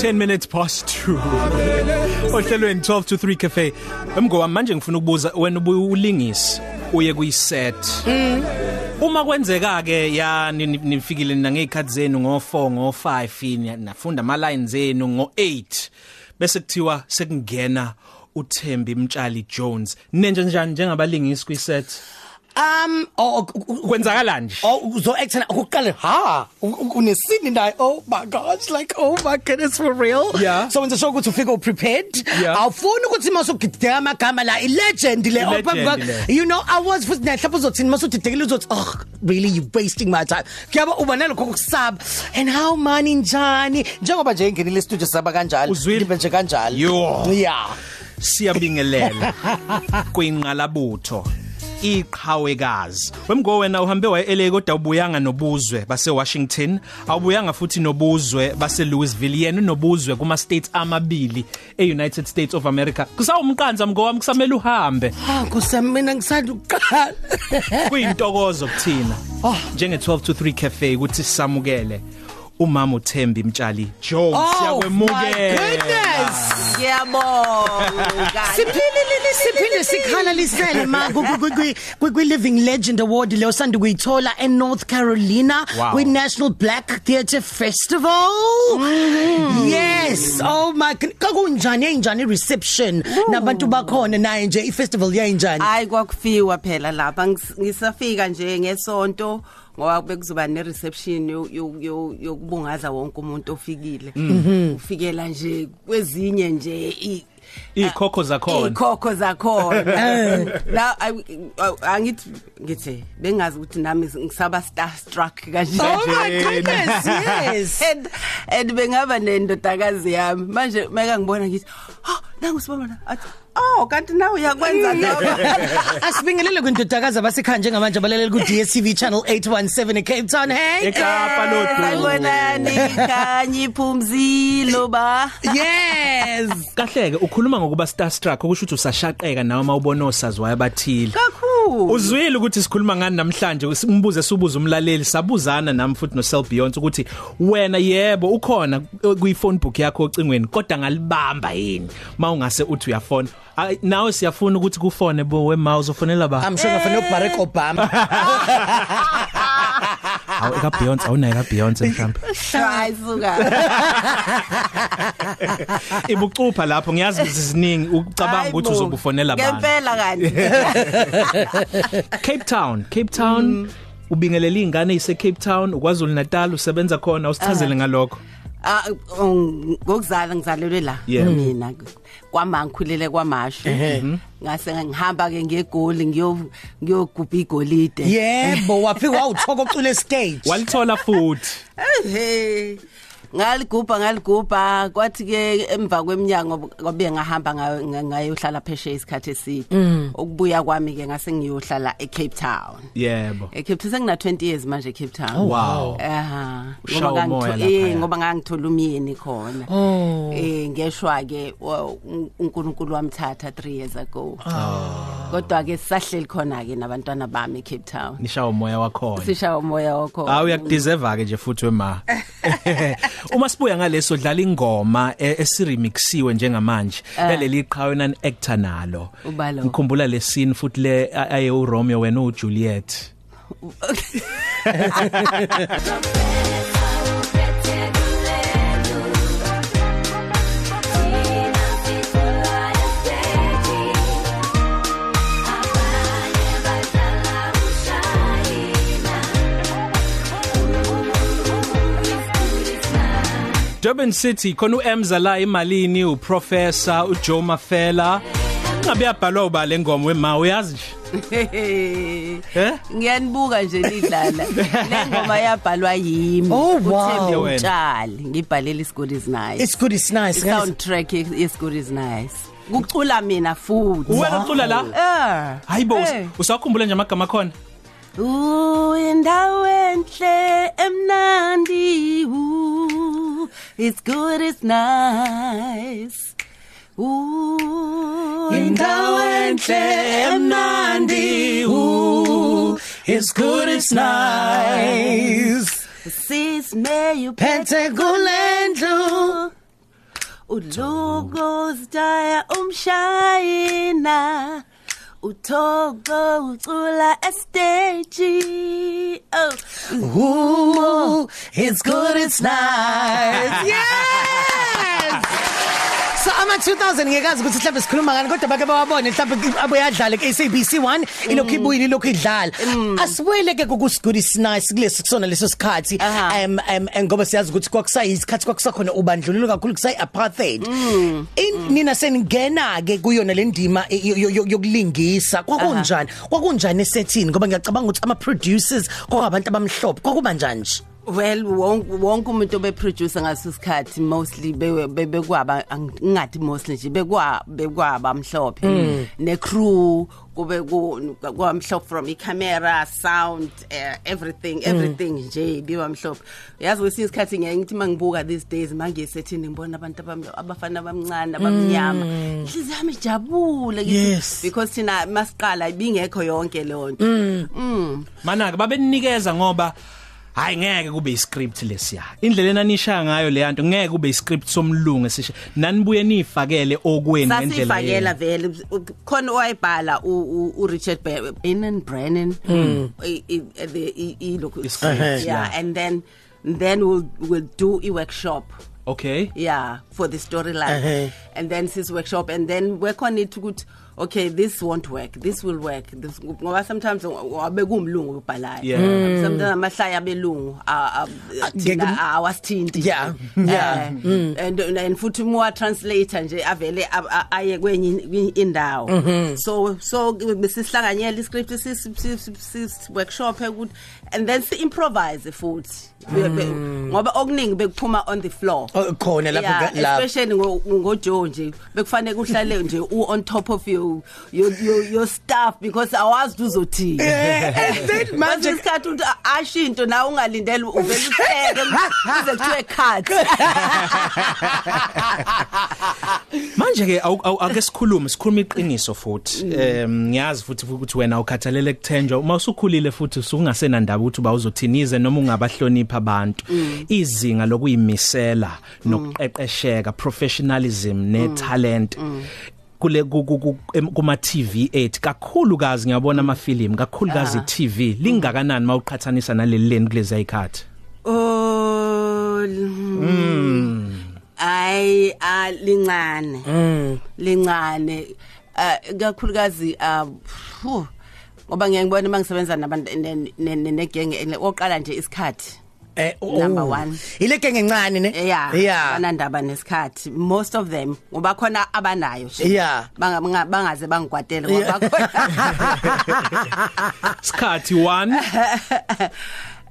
10 minutes past 2 ohlelweni 12 to 3 cafe. Emgowa manje ngifuna ukubuza wena ubulingisi uye kuyiset. Uma kwenzeka ke ya ni- ni- nifikile na ngezikhathi zenu ngo4 ngo5 nafunda ama lines enu ngo8 bese kuthiwa sekungena uThembi Mtshali Jones. Nenje njani njengabalingisi kwiset? Um oh kwenzakala nje? Oh uzo actor ukuqala ha unesini naye? Oh my gosh like oh my goodness for real? Yeah. so wenza sure ukuthi ufike prepared Yeah. awufuni ukuthi masugideka amagama la i legend le I-legend oh, le. you know i was futhi nahlapha uzothini? Masudidekile uzothi oh really you wasting my time. Kuyaba uba nalokho kokusaba and how money njani? Njengoba nje ingenile studio saba kanjalo Uzwile? libe nje kanjalo. Yo. yeah. Siyabingelela kwinqalabutho. Iqhawekazi. Wemgo wena uhambe waye LA kodwa ubuyanga nobuzwe base Washington awubuyanga futhi nobuzwe base Louisville yena nobuzwe kuma states amabili eUnited States of America. Kusawumqanza mgo wami kusamela uhambe. Ah kusamina ngisanda ukuqala. Kuyintokozo kuthina. Njenge 12 to 3 cafe ukuthi sisamukele umama uThembi Mtshali Jones Oh, my siyakwemukela goodness. Ngiyabonga. Siphilile siphinde sikhala lisele ma ku- ku- ku- ku- kwi Living Legend Award le osanda kuyithola e North Carolina Wow. kwi National Black Theatre Festival. Yes, oh my god. Kakunjani enjani reception nabantu bakhona naye nje i festival yayinjani? Hayi kwakufiwa phela lapha ngis- ngisafika nje ngesonto ngoba bekuzoba ne reception yo- yo- yo- yokubungaza wonke umuntu ofikile. Ufikela nje kwezinye nje i ikhokho zakhona. Ikhokho zakhona. La I- angithi ngithi bengazi ukuthi nami ngisaba starstruck kanje. Oh my goodness, yes. and and bengaba nendodakazi yami. Manje meka ngibona ngithi oh nangu sibona athi oh kanti nawe uyakwenza lokho Asibingelele kwindodakazi abasekhaya njengamanje abalelele ku DStv channel 817 e Cape Town. Hey. eKapa lodu ayibonani kanye iphumzilo ba Yes. kahleke ukhuluma ngokuba starstruck okusho ukuthi usashaqeka nawe mawubona osaziwayo abathile kakhulu uzwile ukuthi sikhuluma ngani namhlanje? Simbuze sibuza umlaleli. Sabuzana nami futhi no Cell Beyond ukuthi wena yebo ukhona kwi phone book yakho ocingweni kodwa ngalibamba yini? Mawungase uthi uyafona. Ay, nawe siyafuna ukuthi kufone bo wemouse ufonela ba? I'm sure ngafana Barack Obama. awu eka Beyonce awunayo ka Beyonce mhlawumbe hayi suka ibucupha lapho ngiyazi ziziningi ucabanga ukuthi Hayi bo. uzobufonela abantu ngempela kanti Cape Town Cape Town ubingelela izingane ezise Cape Town uKwaZulu Natal usebenza khona usichazele ngalokho Ah um, ngokuzala ngizalelwe la Yeah. mina kwama ngikhulele kwamashu ngase ngihamba ke ngegoli ngiyo ngiyogubha igolide. Yebo wafika wawuthoka ucule stage. walithola futhi. Hey ngaligubha ngaligubha kwathi ke emva kweminyaka kwabe ngahamba ngayo- nga- ngayohlala phesheya isikhathi eside. Ukubuya kwami ke ngase ngiyohlala eCape Town. Yebo. eCape Town sengina 20 years manje eCape Town. Wow. Aha. Ushaya ngoba umoya ngangitho- eh laphaya. ngoba ngangithola umyeni khona. Eh ngeshwa ke wa- un- uNkulunkulu wamthatha 3 years ago. Kodwa ke sisahleli khona ke nabantwana bami eCape Town. Nishawa umoya wakhona. Sishaya umoya wakho Hawu uyakudeserve ke nje futhi wema. Uma sibuya ngaleso dlala ingoma e- esiremixiwe njengamanje. Leli iqhawe nani actor nalo. Uba lo. ngikhumbula le scene futhi le a- aye u Romeo wena u Durban City khona uEmza la emalini uprofessor uJoe Mafela ngabe yabhalwa uba le ngoma wema uyazi nje eh ngiyanibuka nje nidlala le ngoma yabhalwa yimi Oh, wow. uThembi Wena. Mtshali ngibhalele isigodi is nice It's good it's nice. guys. soundtrack isigodi is nice kucula mina futhi wena ucula la eh hayibo Eh. usakhumbula nje amagama khona Uyindawo enhle it's good it's nice. Ooh Indawo enhle emnandi ooh it's good it's nice. Sis may you Phethe kulendlu Ulogo staya umshayina uthoko ucula estage oh. Ooh, it's good it's nice. Yeah! ama-2000 ngekazi ukuthi mhlawumbe sikhuluma ngani kodwa bake bawabone mhlawumbe abuye adlale ku-SABC 1 ilokhu mm. ibuyile ilokhu idlala. Mm. Asibuyele ke kukusigudi sinise kulesi kusona leso sikhathi. Um ngoba siyazi ukuthi kwakusayisikhathi kwakusakhona ubandlululo kakhulu kusayi apartheid. Mm. Nina seningena ke kuyona le ndima e, yokulingisa. Kwakunjani? Kwakunjani esethini ngoba ngiyacabanga ukuthi ama producers kwabantu abamhlophe. Kwakuba njani nje? Well wonke wonke umuntu obeproducer ngaso sikhathi mostly bewe- be- bekwaba ngingathi mostly nje bekwa bekwaba mhlophe. Ne crew kube ku kwamhlophe from i camera sound uh, everything everything nje biwa mhlophe. Yazi kwesinye isikhathi ngeke ngithi mangibuka these days mangisethini ngibona abantu abam- abafana abamncane abamnyama. Inhliziyo yami ijabule ngithi, Yes. because thina masiqala ibingekho yonke lonto mm. Mana ke babenikeza ngoba hayi ngeke kube iscript lesiya. Indlela enanisha ngayo le yanto ngeke kube iscript somlungu esisho nanibuye nifakele okwenu ngendlela sasifakela vele. Khona owayibhala u- Richard Brennan. Brennan i- i- the i- i- lokhu Iscript, yeah. and then then we'll we'll do a workshop okay. Yeah for the storyline. Uh-huh. And then sis workshop and then work on it ukuthi okay this won't work this will work. This ngoba sometimes wabe kumlungu ubhalayo Yeah. sometimes amahlaya belungu a- a- ngeke- thina awasithinti. Yeah, yeah. Eh, and and futhi uma translator nje avele aye kwenye indawo. So so besisihlanganyela iscript sis workshop ukuthi and then si improvise futhi. Be- ngoba okuningi bekuphuma on the floor. Oh, khona lapho lapho. especially ngo Joe nje bekufanele uhlale nje u on top of your your your, your stuff because awazi uzothini. Eh, and then manje isikhathi ukuthi ashinto na ungalindele uvela utheke kuze kuthiwe cut. Manje ke ake sikhulume sikhuluma iqiniso futhi. Em ngiyazi futhi ukuthi wena ukhathalele kuthenjwa uma usukhulile futhi usungasena ndaba ukuthi uba uzothinize noma ungabahlonipha abantu. Izinga lokuyimisela nokuqeqesheka professionalism ne talent kule ku- ku- ku- em- kuma TV 8 kakhulu kazi ngiyabona amafilimu kakhulu kazi TV lingakanani mawuqhathanisa naleli leni kulezi ayikhathi oh ay alincane lincane. Uh, kakhulukazi uh, phew, ngoba ngeke ngibone mangisebenza nabantu ne- ne- ne- negenge oqala nje isikhathi. Eh Number one. ile genge encane ne? Yeah yeah. banandaba nesikhathi. Most of them ngoba khona abanayo nje. Yeah. Banga- banga- bangaze bangigwadele ngoba khona sikhathi 1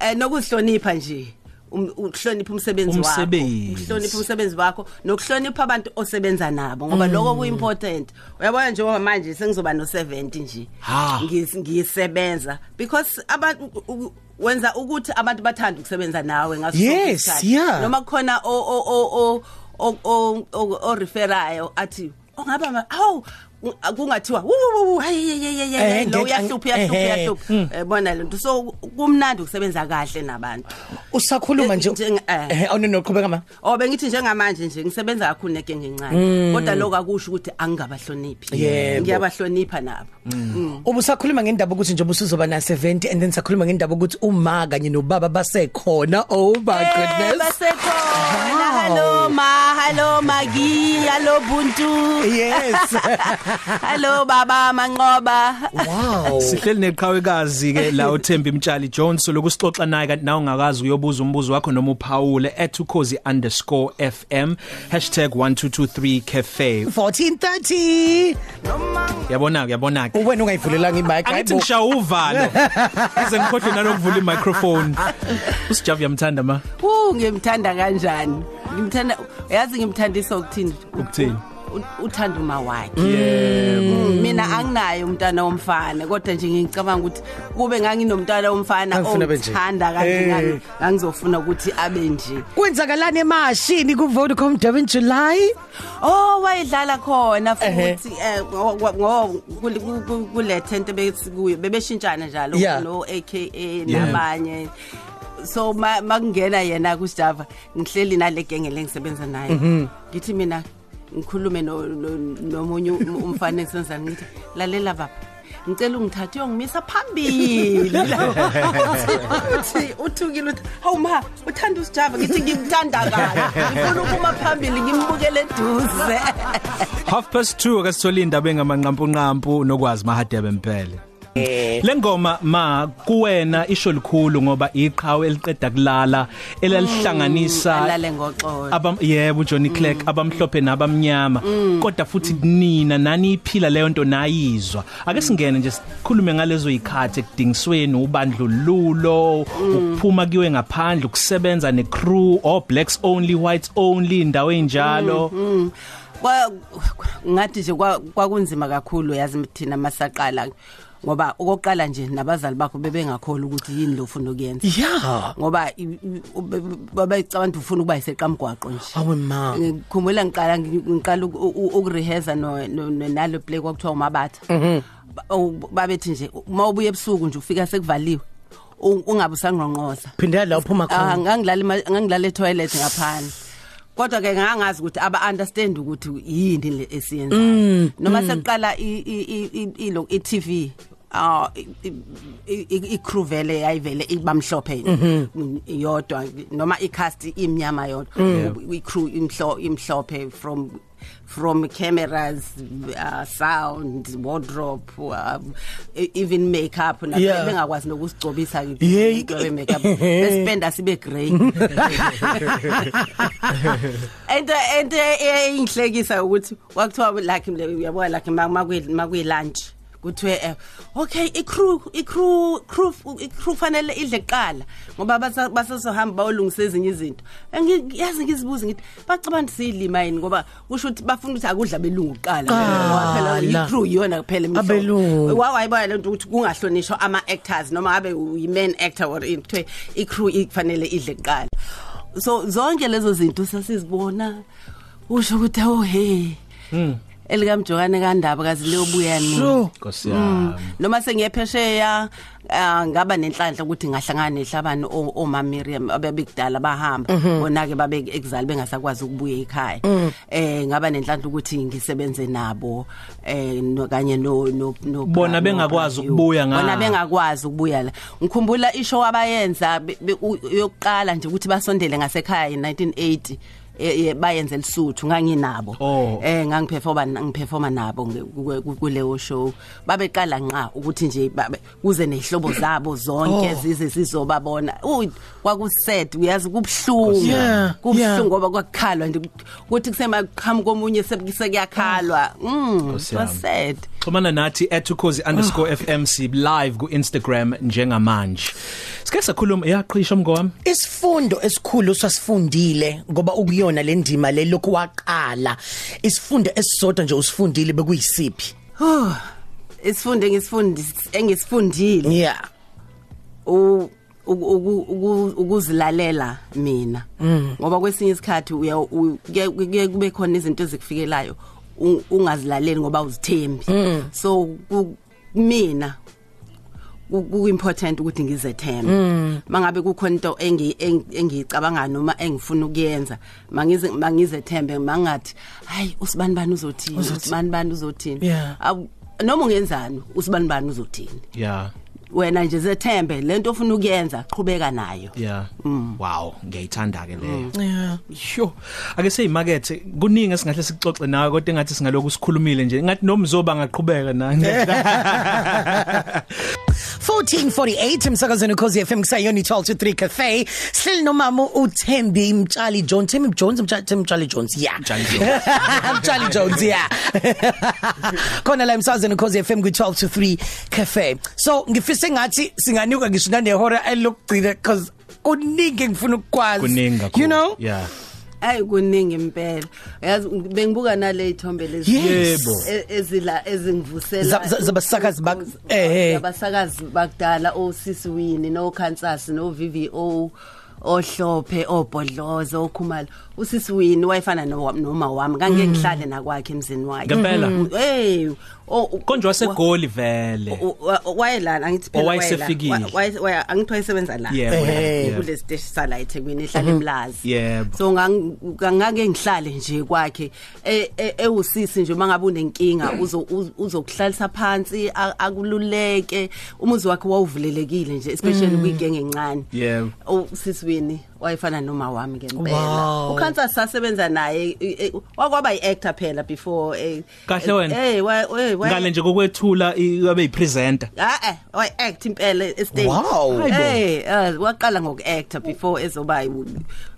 eh nokuhlonipha nje. Um- ukuhlonipha umsebenzi wakho Umsebenzi. ukuhlonipha umsebenzi wakho nokuhlonipha abantu osebenza nabo ngoba lokho kuimportant uyabona nje ngoba manje sengizoba no 70 nje Ha. Ngis- ngisebenza because abantu u- u- wenza ukuthi abantu bathanda ukusebenza nawe ngaso sonke Yes, isikhathi. yeah. noma khona o o o o o o o referayo athi ongaba ma- awu kungathiwa wu wu, wu hayi ye ye ye Eh, ye lo ngeke- uyahlupha uyahlupha eh, uyahlupha Eh, bona lento so kumnandi ukusebenza kahle nabantu. Usakhuluma nje Njeng- eh. eh awune noqhubeka ma? Oh bengithi njengamanje nje ngisebenza kakhulu negenge encane kodwa lokho akusho ukuthi angingabahloniphi. Yebo. ngiyabahlonipha nabo. Mm. ubusakhuluma ngendaba ukuthi nje ubusuzoba na 70 and then sakhuluma ngendaba ukuthi uma kanye nobaba basekhona. Oh my Eh, goodness. basekhona. Hello ma. Hello magi hello buntu. Yes. Hello baba manqoba. Wow. Sihleli neqhawekazi ke la uThembi Mtshali Jones. Lokusixoxa naye kanti nawe ungakazi uyobuza umbuzo wakho noma uphawule @ukhozi_fm #1223cafe 1430 yabona yabona ke wena ungayivulelanga imic Angithi ngishawa uvalo. Ize ngikhohle nalokuvula imicrophone. Usijavu yamthanda ma. Uh ngimthanda kanjani? Ngimthanda yazi ngimthandisa ukuthini ukuthini U- uthanda uma wakhe yebo Mm, mina anginayo umntwana womfana kodwa nje ngicabanga ukuthi kube nganginomntwana womfana Angifuna abe nje. ongithanda kanje Eh. ngangi- ngangizofuna ukuthi abe nje kwenzakalani emashini ku Vodacom Durban July oh wayedlala khona Ehhe. futhi eh, ngo- ngo- ngo- kule- ku- ku- kule tent ebesikuyo bebeshintshana njalo Yeah. no AKA nabanye so ma- makungena yena kuSjava. Ngihleli nale genge lengisebenza naye. Ngithi mina ngikhulume no- no- nomunye um- umfana esenzani ngithi lalela baba ngicela ungithathe uyongimisa phambili uthi uthukile uthi hawu ma uthanda usijava ngithi ngimthanda kabi ngifuna ukuma phambili ngimbukele eduze. Half past 2 akasithola indaba engamanqampu nqampu nokwazi mahadebe impela Lengoma ma kuwena isho likhulu ngoba iqhawe eliqeda kulala elalihlanganisa alale ngoxolo. abam yebo Johnny Clegg abamhlophe nabamnyama. Kodwa futhi kunina nani iphila leyo nto nayizwa. Ake singene nje sikhulume ngalezo ikhathi ekudingisweni ubandlululo ukuphuma kiwe ngaphandle ukusebenza necrew or blacks only whites only indawo enjalo ngathi nje kwa- kwakunzima kakhulu yazi thina masaqala. Ngoba okokuqala nje nabazali bakho bebengakholwa ukuthi yini lo ufuna ukuyenza yeah ngoba babecabanga ufuna ukuba iseqamgwaqo nje awe ma ngikhumbula ngiqala ngiqala ukureheza no nalo play kwakuthiwa umabatha Ba- oh, babethi nje uma ubuye ebusuku nje ufika sekuvaliwe ungabe usangqonqoza phindela la uphuma Ah, khona ngangilala ngangilala etoilet ngaphandle kodwa ke ngangazi ukuthi aba understand ukuthi yini le esiyenzayo noma seqala i i- i i- ilo i TV ah i-crew vele yayivele ibamhlophe yodwa noma i-cast imnyama yodwa. I-crew imhlo imhlophe from from cameras uh, sound wardrobe uh, even makeup Yeah. bengakwazi nokusigcobisa Yeah. igcobe makeup. Bespenda sibe grey. And and einhlekisa ukuthi kwakuthiwa like uyabona like makuyi lunch. Kuthiwe eh, okay icrew icrew crew icrew fanele idle kuqala ngoba basa- basazohamba bayolungisa ezinye izinto engiyazi ngizibuza ngithi bacabanga siyilima yini ngoba kusho ukuthi bafuna ukuthi akudla belungu kuqala ngoba phela Qala. icrew iyona kuphela imihlobo. Abelungu. wawayibona lento ukuthi kungahlonishwa ama actors noma ngabe uyi-main actor or kuthiwe i-crew ifanele idle kuqala so zonke lezo zinto sasizibona usho ukuthi oh hey elikamjokane kandaba kazi leyobuya nini Sure. Nkosi yami. Noma sengiyephesheya ah, ngaba nenhlanhla ukuthi ngahlangana nehlabani o- oma Miriam abebekudala bahamba. Bona ke babe exile bengasakwazi ukubuya ekhaya. Eh ngaba nenhlanhla ukuthi ngisebenze nabo eh no- kanye no no no- Bona no- bengakwazi Brayo. ukubuya nga- bona bengakwazi ukubuya la. Ngikhumbula ishow abayenza be- be- u- yokuqala nje ukuthi basondele ngasekhaya in 1980 eh, eh, bayenze lisuthu nganginabo Oh. eh ngangiperforma ngiperforma nabo nge- ku- ku- kuleyo show babeqala nqa ukuthi nje babe- kuze nezihlobo zabo zonke Oh. zize sizobabona uy kwakuset uyazi kubhlungu Yeah, yeah. kubhlungu ngoba kwakukhalwa nje ukuthi kusema qhamu komunye sekuyakhalwa mm Nkosi yami. was sad Xhumana nathi @ukhozi_fmc live ku Instagram njengamanje. Sike sakhuluma yaqhisha mngowami. isifundo esikhulu sasifundile ngoba ukuyona le ndima le lokhu waqala. Isifundo esisodwa nje usifundile bekuyisiphi? Oh, isifunde ngisifundi engisifundile. Yeah u uku- uku- uku- ukuzilalela mina. Ngoba kwesinye isikhathi uya kube khona izinto ezikufikelayo ungazilaleli ngoba uzithembi so ku- mina ku important ukuthi ngizethembe mangabe kukhona into engi eng- engiyicabanga noma engifuna ukuyenza mangize mangizethembe mangathi hayi usibani bani uzothini usibani bani uzothini noma ungenzani usibani bani uzothini Yeah. wena nje zethembe lento ofuna ukuyenza qhubeka nayo Yeah. Wow, ngiyayithanda ke leyo. yeah Sho. Ake seyimakethe kuningi esingahle sixoxe nawe kodwa engathi singaloku sikhulumile nje. Ngathi nomzoba ngaqhubeka nani. 1448 emsakazweni cause FM kusayona 12 to 3 cafe. Sihleli nomama uThembi Mtshali Jones. Thembi Jones Mtshali Mtshali Jones yeah. Mtshali Jones. Yeah. Khona la emsakazweni cause FM ku 12 to 3 cafe. So ngifise ngathi singanuka ngisho nanehora elokugcina cause kuningi ngifuna kakhulu. you know? Yeah. Ayi kuningi impela yazi bengibuka nale ithombe lezi Yes. Yebo. e- ezila ezingivusela Za- za- zabasakazi bak- eh, eh. abasakazi bakudala osisi wini no Kansas no VVO ohlophe obhodlozo okhumalo usisiwini wayefana no- noma wami. Kange ngihlale nakwakhe emzini wakhe. Ngempela? hey konje wasegoli vele. Wa- wa- wayelana angithi Oh, wayesefikile. waye- waye- angithi wayesebenza la. Kule station sala eThekwini ehlala emlazi Yebo. so ngang- ngake ngihlale nje kwakhe. E- e- ewusisi nje mangabe unenkinga uzo- uz- uzokuhlalisa phansi akululeke. Umuzi wakhe wawuvulelekile nje especially kwigenge encane. Yebo. usisiwini wayefana noma wami ngempela Wow. ukhansa sasebenza naye e- e- wakwaba yi-actor phela before eh, Kahle wena. eh wa- eh, wa- ngale nje kokwethula i- abe yipresenter Ah eh way act impela estage. Wow. Hayibo. Eh eh, waqala ngokuacta before ezoba u-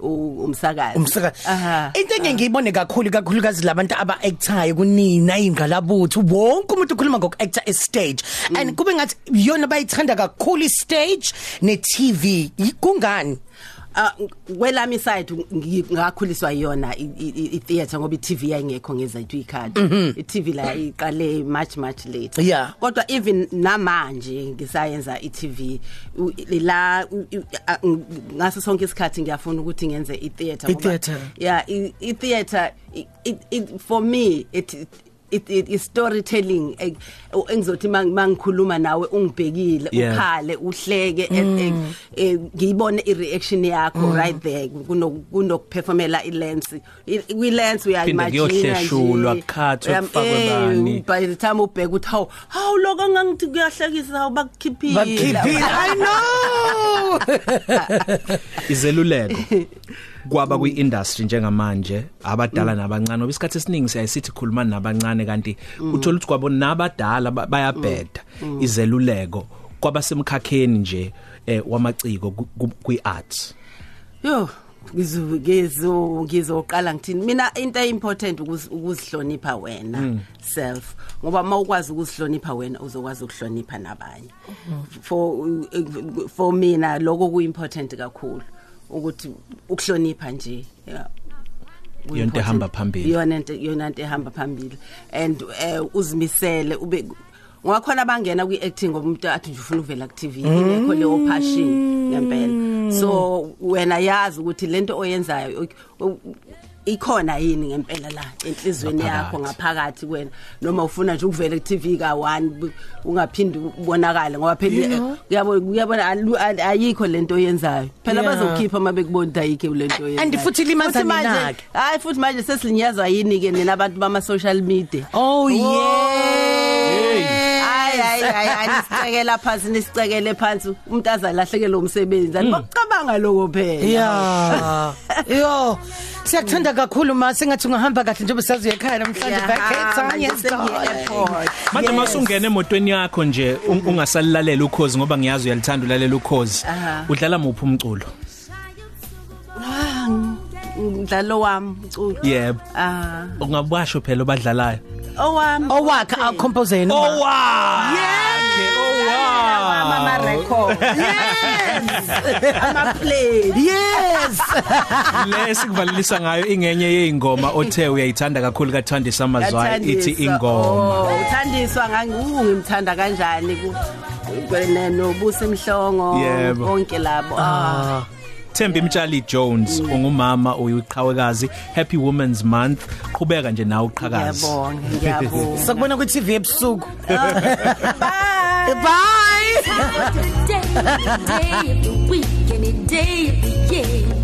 u- umsakazi. umsaka Aha. into engiyibone kakhulu kakhulukazi labantu aba actayo kunina ingqalabutho wonke umuntu ukhuluma ngoku actor e stage and kube ngathi yona bayithanda kakhulu i stage ne TV Y- kungani Ah kwelami side ngi- ngakhuliswa yona i- i i- theater ngoba iTV yayingekho ngezethu ikhadi. iTV la iqale much much late. Yeah. Kodwa even namanje ngisayenza iTV u- la u- u- a- ng- ngaso sonke isikhathi ngiyafuna ukuthi ngenze itheater I-theatre. yeah i i- theater it, it, it for me it it, it is storytelling eh, engizothi mang- mangikhuluma nawe ungibhekile Yeah. ukhale uhleke eh, eh, eh, ngiyibone i reaction yakho right there kuno kunokuperformela i lens kwi lens uya Phinde imagine kuyohleshulwa, kukhathwe, kufakwe bani. by the time ubheka uthi hawu hawu lokho ngangithi kuyahlekisa hawu bakukhiphile. Bakhiphile i know! Izeluleko. kwaba kwi-industry njengamanje abadala nabancane ngoba isikhathi esiningi siyayisithi khuluma nabancane kanti uthola ukuthi kwabo nabadala ba- bayabheda izeluleko kwabasemkhakheni nje eh wamaciko ku- ku- kwi-arts. Yo ngizo ngizoqala ngithini? Mina into eimportant ukuzihlonipha wena self ngoba mawukwazi ukuzihlonipha wena uzokwazi ukuhlonipha nabanye. For for mina lokho kuimportant kakhulu. Ukuthi ukuhlonipha nje yeah. Yonto Ku-important. ehamba phambili. yona into yona into ehamba phambili and uh, uzimisele ube ngoba khona bangena kwi acting ngoba umuntu athi nje ufuna uvela ku TV ingekho leyo passion ngempela so wena yazi ukuthi lento oyenzayo u- u- ikhona yini ngempela la enhlizweni yakho Ngaphakathi. ngaphakathi kwena? Noma ufuna nje ukuvela ku TV ka 1 ungaphindi ubonakale ngoba phela uyabo uyabona alu- al- ayikho lento oyenzayo. Phela Yeah. bazokhipha mabekubona ukuthi ayikho lento oyenzayo And futhi ilimaza Futhi manje- nina-ke. hayi futhi manje sesilinyazwa yini ke nina abantu bama social media? Oh hayi yeah hayi hayi nisicekela phansi nisicekele phansi. Umuntu azalahlekela umsebenzi. Anibacabanga lokho phela Yeah. Yo. Siyakuthanda kakhulu ma sengathi ungahamba kahle njengoba sazuye ekhaya namhlanje Yeah, back manje eTzansi sengiye-airport. manje Yes. masungena emotweni yakho nje un- ungasalilalela ukhozi ngoba ngiyazi uyalithanda ulalela ukhozi Aha. udlala muphi umculo umdlalo wami uculo yebo ah ungabasho phela obadlalayo owami Owakhe acompose yena. owa ama record Yes. ama play. Yes. lesikuvalelisa ngayo ingenye yeingoma othe uyayithanda kakhulu kaThandisa Mazwai ithi ingoma. Uthandiswa ngangimthanda kanjani ku kwena nobusa emhlongo Yebo. bonke labo. Ah. Thembi Mtshali Jones ungumama uyiqhawekazi Happy Women's Month. Qhubeka nje nawe uqhakazi ngiyabonga ngiyabonga. Sakubona ku TV ebusuku. bye. Bye. Day, day of the week, any day of the year.